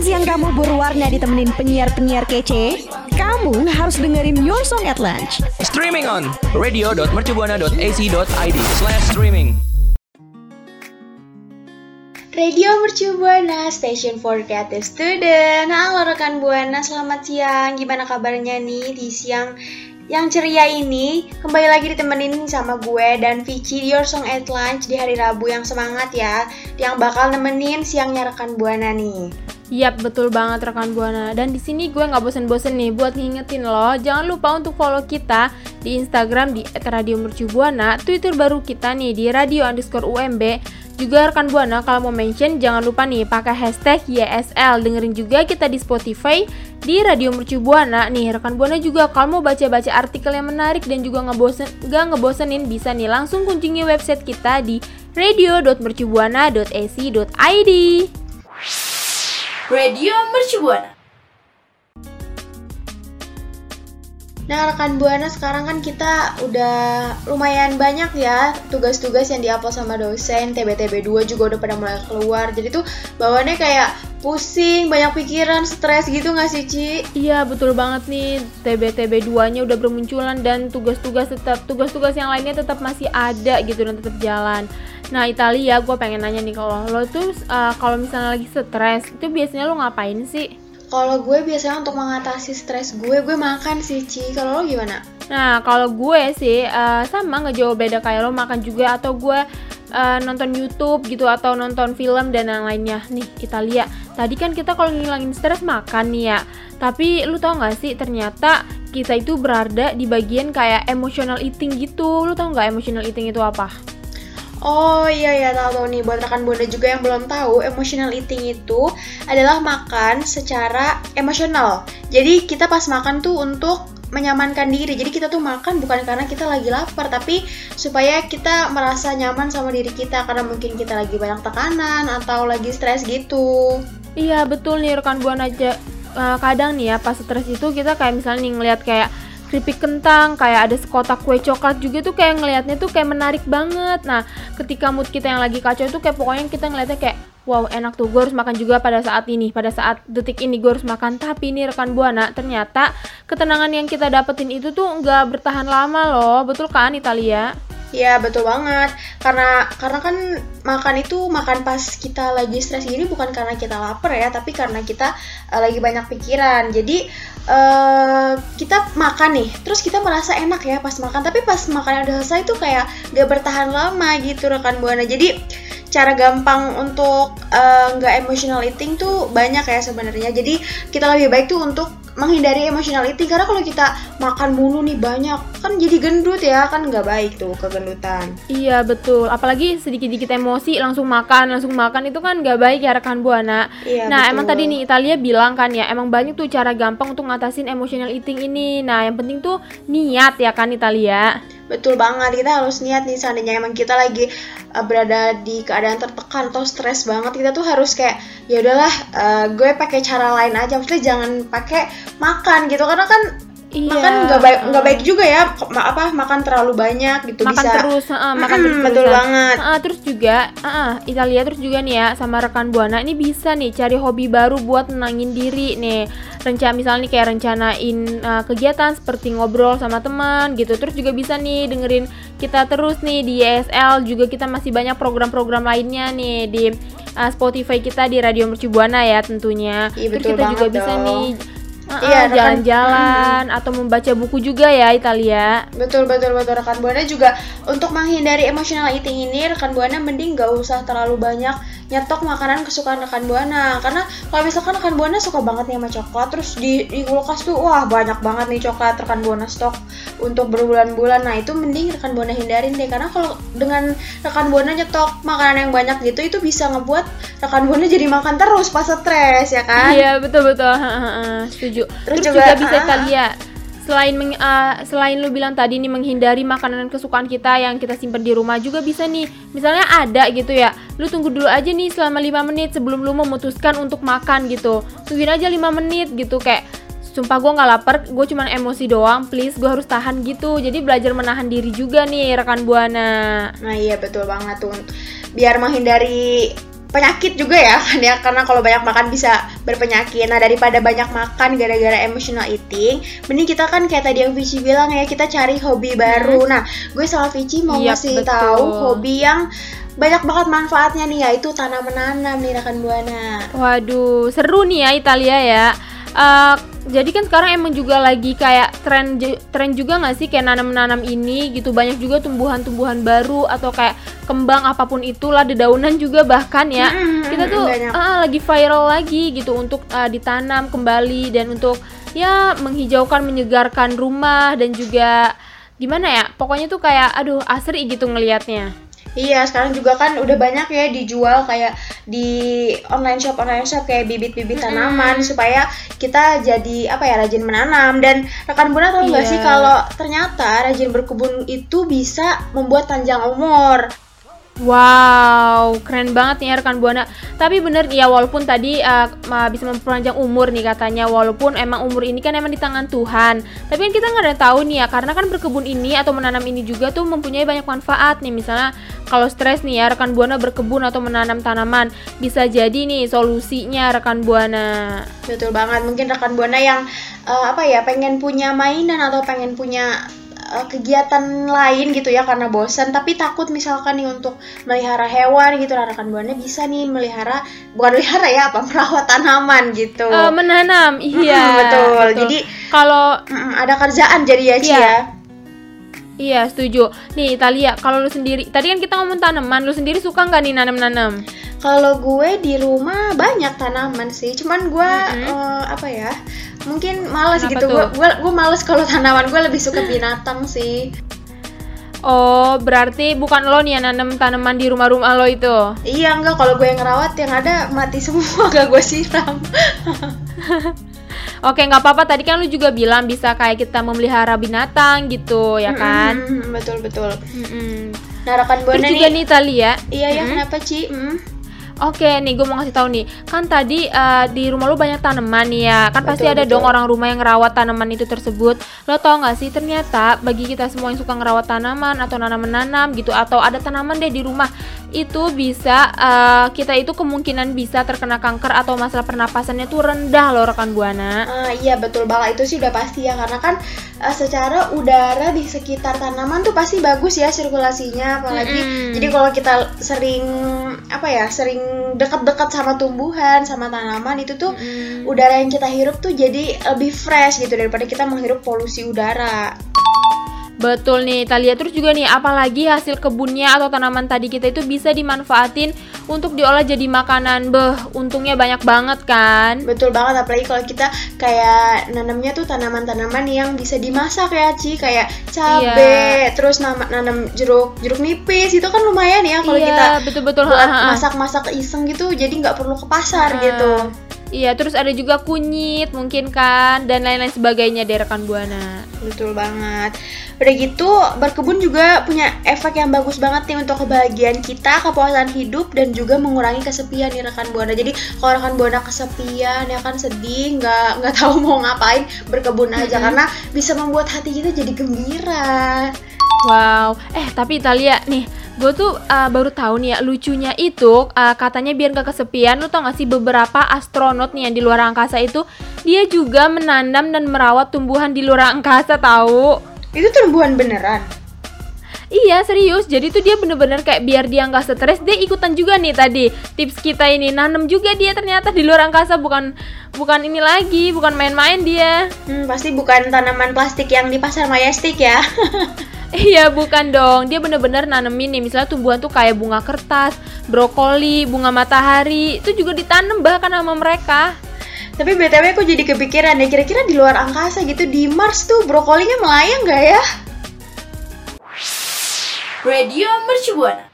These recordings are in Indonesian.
makan siang kamu berwarna ditemenin penyiar-penyiar kece? Kamu harus dengerin Your Song at Lunch. Streaming on radio.mercubuana.ac.id slash streaming. Radio Mercu Buana, Station for Creative Student. Halo rekan Buana, selamat siang. Gimana kabarnya nih di siang yang ceria ini? Kembali lagi ditemenin sama gue dan Vici di Your Song at Lunch di hari Rabu yang semangat ya, yang bakal nemenin siangnya rekan Buana nih. Yap, betul banget rekan Buana. Dan di sini gue nggak bosen-bosen nih buat ngingetin lo, jangan lupa untuk follow kita di Instagram di @radiomercubuana, Twitter baru kita nih di radio underscore UMB, juga rekan Buana kalau mau mention jangan lupa nih pakai hashtag YSL. Dengerin juga kita di Spotify di Radio Mercu Buana. Nih rekan Buana juga kalau mau baca-baca artikel yang menarik dan juga ngebosen gak ngebosenin bisa nih langsung kunjungi website kita di radio.mercubuana.ac.id. Radio Mercu Buana. Nah, rekan Buana sekarang kan kita udah lumayan banyak ya tugas-tugas yang diupload sama dosen, TBTB 2 juga udah pada mulai keluar. Jadi tuh bawaannya kayak pusing, banyak pikiran, stres gitu gak sih, Ci? Iya, betul banget nih. TBTB 2-nya udah bermunculan dan tugas-tugas tetap tugas-tugas yang lainnya tetap masih ada gitu dan tetap jalan. Nah, Italia, gue pengen nanya nih kalau lo tuh uh, kalau misalnya lagi stres, itu biasanya lo ngapain sih? Kalau gue biasanya untuk mengatasi stres gue, gue makan sih, Ci. Kalau lo gimana? Nah, kalau gue sih uh, sama nggak jauh beda kayak lo makan juga atau gue uh, nonton YouTube gitu atau nonton film dan yang lainnya. Nih, Italia. Tadi kan kita kalau ngilangin stres makan nih ya. Tapi lu tau gak sih ternyata kita itu berada di bagian kayak emotional eating gitu. Lu tau gak emotional eating itu apa? Oh iya ya tahu tahu nih buat rekan bunda juga yang belum tahu emotional eating itu adalah makan secara emosional. Jadi kita pas makan tuh untuk menyamankan diri. Jadi kita tuh makan bukan karena kita lagi lapar, tapi supaya kita merasa nyaman sama diri kita karena mungkin kita lagi banyak tekanan atau lagi stres gitu. Iya betul nih rekan buana aja. Uh, kadang nih ya pas stres itu kita kayak misalnya nih ngeliat kayak keripik kentang, kayak ada sekotak kue coklat juga tuh kayak ngelihatnya tuh kayak menarik banget. Nah, ketika mood kita yang lagi kacau tuh kayak pokoknya kita ngelihatnya kayak wow enak tuh gue harus makan juga pada saat ini, pada saat detik ini gue harus makan. Tapi ini rekan buana ternyata ketenangan yang kita dapetin itu tuh nggak bertahan lama loh, betul kan Italia? Iya betul banget. Karena karena kan makan itu makan pas kita lagi stres gini bukan karena kita lapar ya tapi karena kita uh, lagi banyak pikiran. Jadi uh, kita makan nih terus kita merasa enak ya pas makan. Tapi pas makan udah selesai tuh kayak gak bertahan lama gitu rekan buana. Jadi cara gampang untuk nggak uh, emotional eating tuh banyak ya sebenarnya. Jadi kita lebih baik tuh untuk menghindari emotional eating karena kalau kita makan mulu nih banyak kan jadi gendut ya kan nggak baik tuh kegendutan. Iya betul. Apalagi sedikit-dikit emosi langsung makan langsung makan itu kan nggak baik ya rekan buana. Iya, nah betul. emang tadi nih Italia bilang kan ya emang banyak tuh cara gampang untuk ngatasin emotional eating ini. Nah yang penting tuh niat ya kan Italia Betul banget, kita harus niat nih seandainya emang kita lagi uh, berada di keadaan tertekan atau stres banget, kita tuh harus kayak ya udahlah uh, gue pakai cara lain aja, maksudnya jangan pakai makan gitu karena kan Iya. makan nggak baik nggak baik juga ya ma apa makan terlalu banyak gitu makan bisa. terus uh, makan Mm, terus betul banget. Uh, terus juga uh, Italia terus juga nih ya sama rekan buana ini bisa nih cari hobi baru buat menangin diri nih. Rencana misalnya nih kayak rencanain uh, kegiatan seperti ngobrol sama teman gitu. Terus juga bisa nih dengerin kita terus nih di YSL juga kita masih banyak program-program lainnya nih di uh, Spotify kita di Radio Mercu Buana ya tentunya. Iya, terus kita juga banget bisa dong. nih uh, Iya, jalan-jalan atau membaca buku juga ya Italia. Betul betul betul. Rekan buana juga untuk menghindari emotional eating ini rekan buana mending gak usah terlalu banyak nyetok makanan kesukaan rekan buana. Karena kalau misalkan rekan buana suka banget nih sama coklat terus di, di kulkas tuh wah banyak banget nih coklat rekan buana stok untuk berbulan-bulan. Nah itu mending rekan buana hindarin deh. Karena kalau dengan rekan buana nyetok makanan yang banyak gitu itu bisa ngebuat rekan buana jadi makan terus pas stres ya kan? Iya betul betul, Heeh, setuju. Terus Terus, juga, juga, bisa ah, Italia. Selain meng- uh, selain lu bilang tadi nih menghindari makanan kesukaan kita yang kita simpan di rumah juga bisa nih. Misalnya ada gitu ya. Lu tunggu dulu aja nih selama 5 menit sebelum lu memutuskan untuk makan gitu. Tungguin aja 5 menit gitu kayak sumpah gue nggak lapar, gue cuman emosi doang, please gue harus tahan gitu. Jadi belajar menahan diri juga nih rekan buana. Nah iya betul banget tuh biar menghindari penyakit juga ya kan ya karena kalau banyak makan bisa berpenyakit. Nah daripada banyak makan gara-gara emotional eating, mending kita kan kayak tadi yang Vici bilang ya kita cari hobi baru. Nah gue sama Vici mau Yap, ngasih betul. tahu hobi yang banyak banget manfaatnya nih yaitu tanam menanam nih rekan buana. Waduh, seru nih ya Italia ya. Eh, jadi kan sekarang emang juga lagi kayak tren tren juga nggak sih? Kayak nanam-nanam ini gitu. Banyak juga tumbuhan-tumbuhan baru atau kayak kembang apa pun itulah dedaunan juga bahkan ya. Mm-mm, kita tuh banyak. ah, lagi viral lagi gitu untuk ah, ditanam kembali dan untuk ya menghijaukan menyegarkan rumah dan juga gimana ya? Pokoknya tuh kayak aduh asri gitu ngelihatnya. Iya, sekarang juga kan udah banyak ya dijual kayak di online shop online shop kayak bibit-bibit tanaman supaya kita jadi apa ya rajin menanam dan rekan buana tahu nggak Iya. sih kalau ternyata rajin berkebun itu bisa membuat panjang umur. Wow, keren banget nih rekan buana. Tapi bener ya walaupun tadi uh, bisa memperpanjang umur nih katanya, walaupun emang umur ini kan emang di tangan Tuhan. Tapi kan kita nggak ada tahu nih ya, karena kan berkebun ini atau menanam ini juga tuh mempunyai banyak manfaat nih. Misalnya kalau stres nih ya rekan buana berkebun atau menanam tanaman bisa jadi nih solusinya rekan buana. Betul banget. Mungkin rekan buana yang eh, apa ya pengen punya mainan atau pengen punya eh, kegiatan lain gitu ya karena bosan tapi takut misalkan nih untuk melihara hewan gitu rekan buana bisa nih melihara bukan melihara ya apa merawat tanaman gitu. Eh, menanam, iya. Mm, betul. Jadi kalau Mm, ada kerjaan jadi ya Ci Iya. ya. Iya setuju. Nih Italia, kalau lu sendiri, tadi kan kita ngomong tanaman, lu sendiri suka nggak nih nanam-nanam? Kalau gue di rumah banyak tanaman sih, cuman gue Mm-mm. eh, apa ya? Mungkin males Kenapa gitu. Gue gue gue males kalau tanaman gue lebih suka binatang sih. Oh, berarti bukan lo nih yang nanam tanaman di rumah-rumah lo itu. Iya enggak kalau gue yang ngerawat yang ada mati semua gak gue siram. Oke, nggak apa-apa. Tadi kan lu juga bilang bisa kayak kita memelihara binatang gitu, ya kan? Mm-mm, betul betul. Mm-mm. Nah rekan Terus buana juga nih. nih Italia. Iya ya Mm. kenapa Ci? Mm. Oke, nih gue mau ngasih tahu nih. Kan tadi eh, di rumah lu banyak tanaman nih ya. Kan pasti Betul, ada betul. dong orang rumah yang ngerawat tanaman itu tersebut. Lo tau nggak sih ternyata bagi kita semua yang suka ngerawat tanaman atau nanam-menanam gitu atau ada tanaman deh di rumah itu bisa eh, kita itu kemungkinan bisa terkena kanker atau masalah pernapasannya tuh rendah loh rekan buana. Ah, iya betul banget itu sih udah pasti ya karena kan eh, secara udara di sekitar tanaman tuh pasti bagus ya sirkulasinya apalagi Mm-mm. jadi kalau kita sering apa ya sering dekat-dekat sama tumbuhan sama tanaman itu tuh Mm. udara yang kita hirup tuh jadi lebih fresh gitu daripada kita menghirup polusi udara. Betul nih Italia terus juga nih apalagi hasil kebunnya atau tanaman tadi kita itu bisa dimanfaatin untuk diolah jadi makanan. Beh, untungnya banyak banget kan? Betul banget apalagi kalau kita kayak nanamnya tuh tanaman-tanaman yang bisa dimasak ya Ci kayak cabe, terus nama, nanam jeruk jeruk nipis itu kan lumayan ya kalau iya, kita betul-betul masak-masak iseng gitu jadi nggak perlu ke pasar Ah. gitu. Iya, terus ada juga kunyit mungkin kan dan lain-lain sebagainya dari rekan buana. Betul banget. Udah gitu berkebun juga punya efek yang bagus banget nih untuk kebahagiaan kita, kepuasan hidup dan juga mengurangi kesepian nih rekan buana. Jadi kalau rekan buana kesepian ya kan sedih, nggak nggak tahu mau ngapain, berkebun aja Mm-mm. karena bisa membuat hati kita jadi gembira. Wow, eh tapi Italia nih, gue tuh uh, baru tahu nih ya lucunya itu uh, katanya biar gak kesepian, lu tau gak sih beberapa astronot nih yang di luar angkasa itu dia juga menanam dan merawat tumbuhan di luar angkasa tahu. Itu tumbuhan beneran. Iya serius, jadi tuh dia bener-bener kayak biar dia nggak stres, dia ikutan juga nih tadi tips kita ini nanam juga dia ternyata di luar angkasa bukan bukan ini lagi, bukan main-main dia. Hmm, pasti bukan tanaman plastik yang di pasar Majestic ya. Iya bukan dong, dia bener-bener nanemin nih misalnya tumbuhan tuh kayak bunga kertas, brokoli, bunga matahari itu juga ditanam bahkan sama mereka. Tapi BTW aku jadi kepikiran ya, kira-kira di luar angkasa gitu di Mars tuh brokolinya melayang nggak ya? Radio Mercubuana.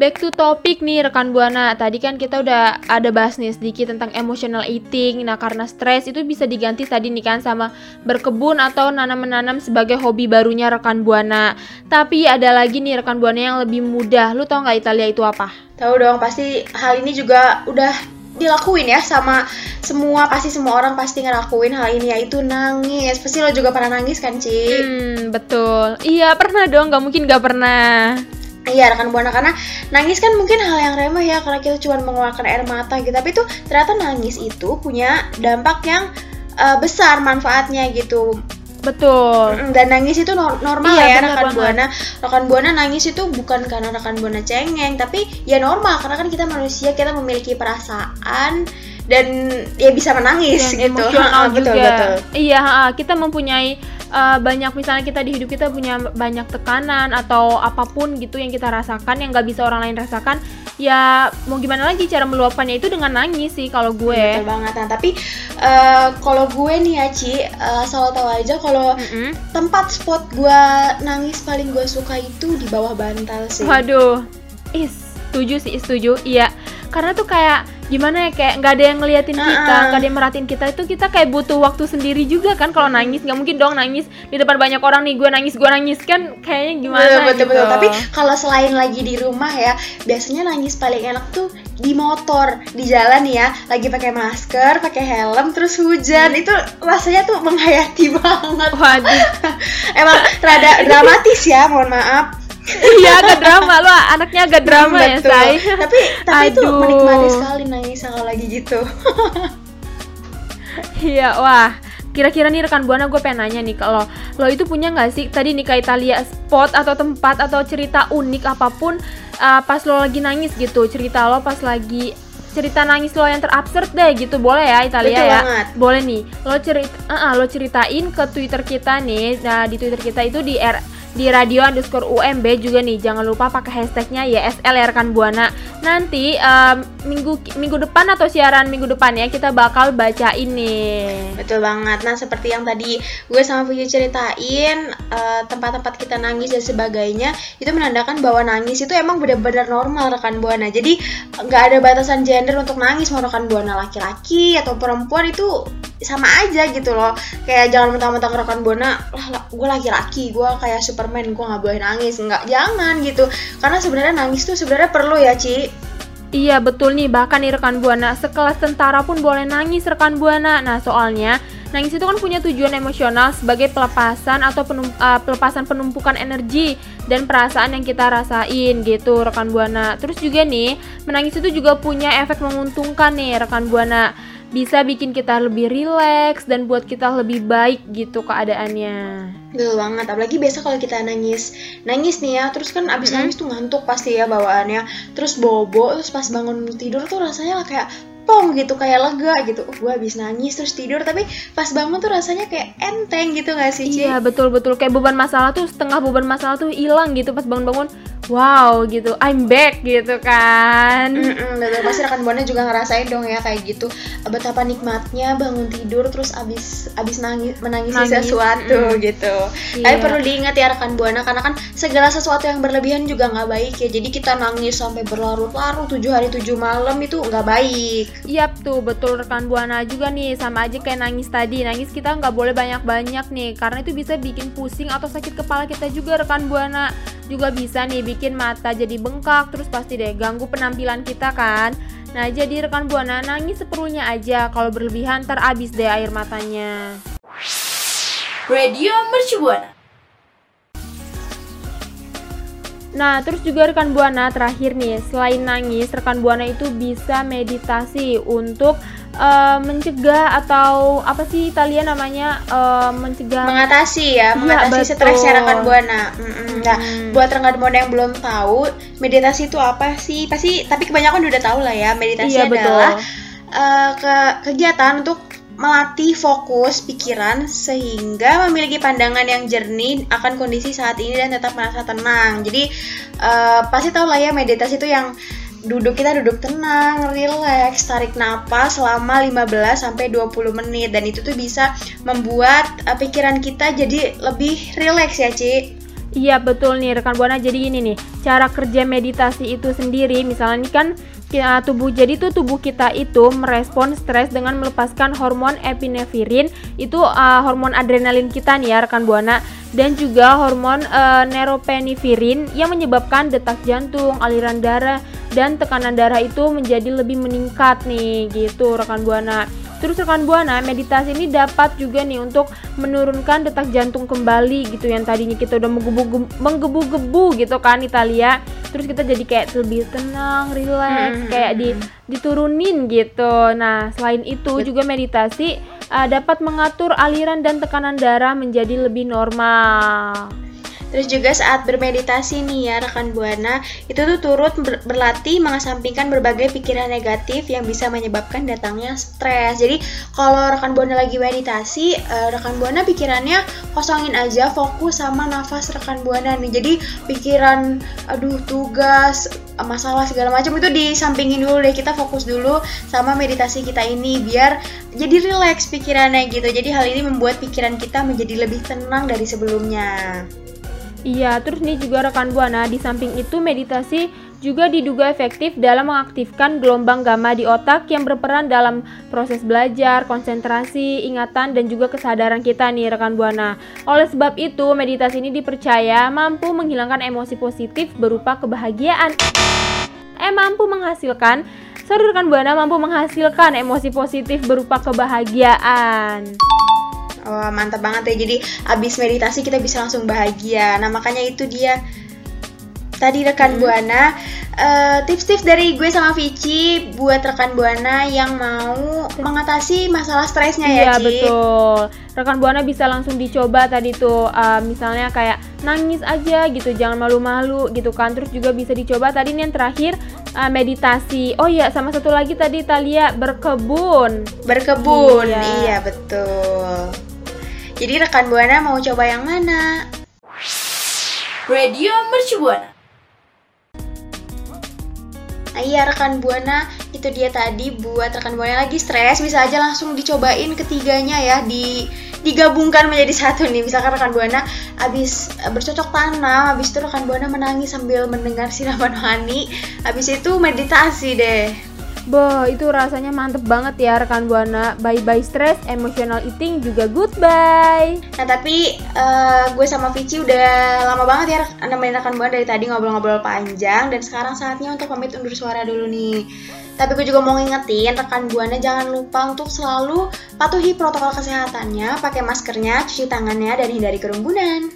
Back to topic nih rekan buana. Tadi kan kita udah ada bahas nih sedikit tentang emotional eating. Nah karena stres itu bisa diganti tadi nih kan sama berkebun atau nanam-menanam sebagai hobi barunya rekan buana. Tapi ada lagi nih rekan buana yang lebih mudah. Lu tau nggak Italia itu apa? Tahu dong, pasti hal ini juga udah dilakuin ya sama semua pasti semua orang pasti ngelakuin hal ini yaitu nangis. Pasti lo juga pernah nangis kan, Ci? Hmm betul. Iya pernah dong. Nggak mungkin nggak pernah. Iya rekan buana karena nangis kan mungkin hal yang remeh ya karena kita cuma mengeluarkan air mata gitu tapi itu ternyata nangis itu punya dampak yang uh, besar manfaatnya gitu Betul. Dan nangis itu nor- normal Iya, ya rekan banget. buana rekan buana nangis itu bukan karena rekan buana cengeng tapi ya normal karena kan kita manusia kita memiliki perasaan dan ya bisa menangis Dan gitu emosional betul juga. betul Iya, ha, kita mempunyai uh, banyak misalnya kita di hidup kita punya banyak tekanan atau apa pun gitu yang kita rasakan yang nggak bisa orang lain rasakan. Ya mau gimana lagi cara meluapkannya itu dengan nangis sih kalau gue. betul banget nah tapi eh, kalau gue nih ya Ci eh, asal tahu aja kalau Mm-mm. tempat spot gue nangis paling gue suka itu di bawah bantal sih Waduh, is setuju sih setuju. Iya, karena tuh kayak gimana ya kayak nggak ada yang ngeliatin kita, Uh-uh. nggak ada yang merhatiin kita itu kita kayak butuh waktu sendiri juga kan kalau nangis nggak mungkin dong nangis di depan banyak orang nih gue nangis gue nangis kan kayaknya gimana betul, betul, gitu. betul. Tapi kalau selain lagi di rumah ya, biasanya nangis paling enak tuh di motor, di jalan ya, lagi pakai masker, pakai helm, terus hujan, itu rasanya tuh menghayati banget. Waduh, Emang rada dramatis ya, mohon maaf. Iya agak drama lo anaknya agak drama ya say. Tapi tapi itu menikmati sekali nangis kalau lagi gitu. Iya, wah. Kira-kira nih rekan buana gue pengen nanya nih kalau lo itu punya nggak sih tadi nih kayak Italia spot atau tempat atau cerita unik apa pun uh, pas lo lagi nangis gitu cerita lo pas lagi cerita nangis lo yang terabsurd deh gitu boleh ya Italia Betul ya banget. boleh nih lo cerita lo ceritain ke Twitter kita nih nah di Twitter kita itu di R di radio underscore UMB juga nih jangan lupa pakai hashtagnya YSL ya rekan buana nanti um, minggu minggu depan atau siaran minggu depan ya kita bakal baca ini Betul banget. Nah, seperti yang tadi gue sama Vicky ceritain, eh, tempat-tempat kita nangis dan sebagainya, itu menandakan bahwa nangis itu emang benar-benar normal rekan buana. Jadi nggak ada batasan gender untuk nangis mau rekan buana laki-laki atau perempuan itu sama aja gitu loh. Kayak jangan mentang-mentang rekan buana, lah, lah, gue laki-laki, gue kayak Superman, gue nggak boleh nangis. Nggak, jangan gitu. Karena sebenarnya nangis tuh sebenarnya perlu ya, Ci. Iya betul nih bahkan nih rekan buana sekelas tentara pun boleh nangis rekan buana. Nah soalnya nangis itu kan punya tujuan emosional sebagai pelepasan atau penum- uh, pelepasan penumpukan energi dan perasaan yang kita rasain gitu rekan buana. Terus juga nih menangis itu juga punya efek menguntungkan nih rekan buana. Bisa bikin kita lebih rileks dan buat kita lebih baik gitu keadaannya. Betul banget, apalagi biasa kalau kita nangis Nangis nih ya, terus kan abis Mm-mm. nangis tuh ngantuk pasti ya bawaannya Terus bobo, terus pas bangun tidur tuh rasanya kayak pong gitu, kayak lega gitu Uh, gue abis nangis terus tidur, tapi pas bangun tuh rasanya kayak enteng gitu gak sih, Ci? Iya betul betul kayak beban masalah tuh setengah beban masalah tuh hilang gitu pas bangun-bangun. Wow gitu, I'm back gitu kan. Mm-mm, betul, pasti rekan buana juga ngerasain dong ya kayak gitu Betapa nikmatnya bangun tidur terus abis, abis nangis, menangisi Nangis, sesuatu mm-mm. gitu Iya. Tapi perlu diingat ya rekan buana karena kan segala sesuatu yang berlebihan juga nggak baik ya. Jadi kita nangis sampai berlarut-larut tujuh hari tujuh malam itu nggak baik. Yap tuh betul rekan buana juga nih sama aja kayak nangis tadi. Nangis kita nggak boleh banyak-banyak nih karena itu bisa bikin pusing atau sakit kepala kita juga rekan buana. Juga bisa nih bikin mata jadi bengkak terus pasti deh ganggu penampilan kita kan. Nah jadi rekan buana nangis seperlunya aja kalau berlebihan ntar abis deh air matanya. Radio Mercu Buana. Nah, terus juga rekan Buana terakhir nih, selain nangis, rekan Buana itu bisa meditasi untuk eh, mencegah atau apa sih Italia namanya eh, mencegah Mengatasi ya, Iya, mengatasi betul. stresnya rekan buana. Mm-mm. Nah, Hmm. buat rekan buana yang belum tahu, meditasi itu apa sih? Pasti, tapi kebanyakan udah tahu lah ya. Meditasi Iya betul. adalah eh, ke kegiatan untuk melatih fokus pikiran sehingga memiliki pandangan yang jernih akan kondisi saat ini dan tetap merasa tenang. Jadi eh, pasti tahu lah ya meditasi itu yang duduk kita duduk tenang, relax, tarik napas selama 15 sampai 20 menit dan itu tuh bisa membuat eh, pikiran kita jadi lebih relax ya, Ci. Iya betul nih rekan buana jadi ini nih cara kerja meditasi itu sendiri misalnya ini kan ya, tubuh jadi tuh tubuh kita itu merespon stres dengan melepaskan hormon epinefrin. Itu uh, hormon adrenalin kita nih ya rekan buana. Dan juga hormon uh, neuropenifirin yang menyebabkan detak jantung aliran darah dan tekanan darah itu menjadi lebih meningkat nih gitu rekan buana Terus rekan buana, meditasi ini dapat juga nih untuk menurunkan detak jantung kembali gitu yang tadinya kita udah menggebu-gebu gitu kan Italia. Terus kita jadi kayak lebih tenang, relax, hmm. kayak di diturunin gitu. Nah, selain itu juga meditasi uh, dapat mengatur aliran dan tekanan darah menjadi lebih normal. Terus juga saat bermeditasi nih ya rekan Buana, itu tuh turut ber berlatih mengesampingkan berbagai pikiran negatif yang bisa menyebabkan datangnya stres. Jadi kalau rekan Buana lagi meditasi, uh, rekan Buana pikirannya kosongin aja, fokus sama nafas rekan Buana nih. Jadi pikiran aduh tugas, masalah segala macam itu disampingin dulu deh. Kita fokus dulu sama meditasi kita ini biar jadi rileks pikirannya gitu. Jadi hal ini membuat pikiran kita menjadi lebih tenang dari sebelumnya. Iya, terus nih juga rekan Buana, di samping itu meditasi juga diduga efektif dalam mengaktifkan gelombang gamma di otak yang berperan dalam proses belajar, konsentrasi, ingatan, dan juga kesadaran kita nih rekan Buana. Oleh sebab itu, meditasi ini dipercaya mampu menghilangkan emosi positif berupa kebahagiaan. Eh, mampu menghasilkan, sorry rekan Buana, mampu menghasilkan emosi positif berupa kebahagiaan. Wah mantap banget ya. Jadi abis meditasi kita bisa langsung bahagia. Nah makanya itu dia. Tadi rekan hmm. buana uh, tips-tips dari gue sama Vici buat rekan buana yang mau mengatasi masalah stresnya ya iya, betul. Rekan buana bisa langsung dicoba tadi tuh uh, misalnya kayak nangis aja gitu jangan malu-malu gitu kan. Terus juga bisa dicoba tadi nih yang terakhir uh, meditasi. Oh iya sama satu lagi tadi Talia berkebun. Berkebun. Iya, iya betul jadi rekan Buana mau coba yang mana? Radio Mercu Buana. Nah, iya rekan Buana, itu dia tadi buat rekan Buana lagi stres, bisa aja langsung dicobain ketiganya ya. Di digabungkan menjadi satu nih. Misalkan rekan buana habis eh, bercocok tanam habis itu rekan buana menangis sambil mendengar siraman rohani habis itu meditasi deh Boh, itu rasanya mantep banget ya rekan Buana. Bye-bye stress, emotional eating juga goodbye. Nah, tapi uh, gue sama Vici udah lama banget ya nemenin rekan Buana dari tadi ngobrol-ngobrol panjang dan sekarang saatnya untuk pamit undur suara dulu nih. Tapi gue juga mau ngingetin rekan Buana jangan lupa untuk selalu patuhi protokol kesehatannya, pakai maskernya, cuci tangannya dan hindari kerumunan.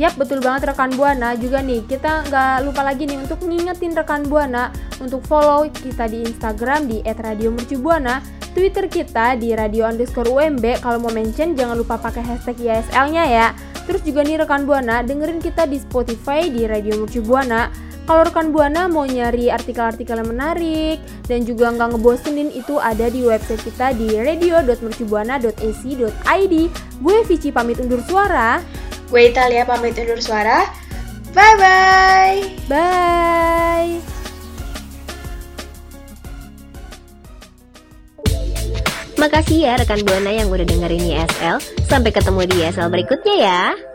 Yap, betul banget rekan Buana. Juga nih, kita nggak lupa lagi nih untuk ngingetin rekan Buana untuk follow kita di Instagram di @radiomercubuana, Twitter kita di radio underscore UMB. Kalau mau mention jangan lupa pakai hashtag ISL-nya ya. Terus juga nih rekan Buana, dengerin kita di Spotify di Radio Mercubuana. Kalau rekan Buana mau nyari artikel-artikel yang menarik dan juga nggak ngebosenin itu ada di website kita di radio.mercubuana.ac.id. Gue Vici pamit undur suara. Gue Italia pamit undur suara. Bye-bye. Bye. Makasih ya rekan Buana yang udah dengerin YSL. Sampai ketemu di YSL berikutnya ya.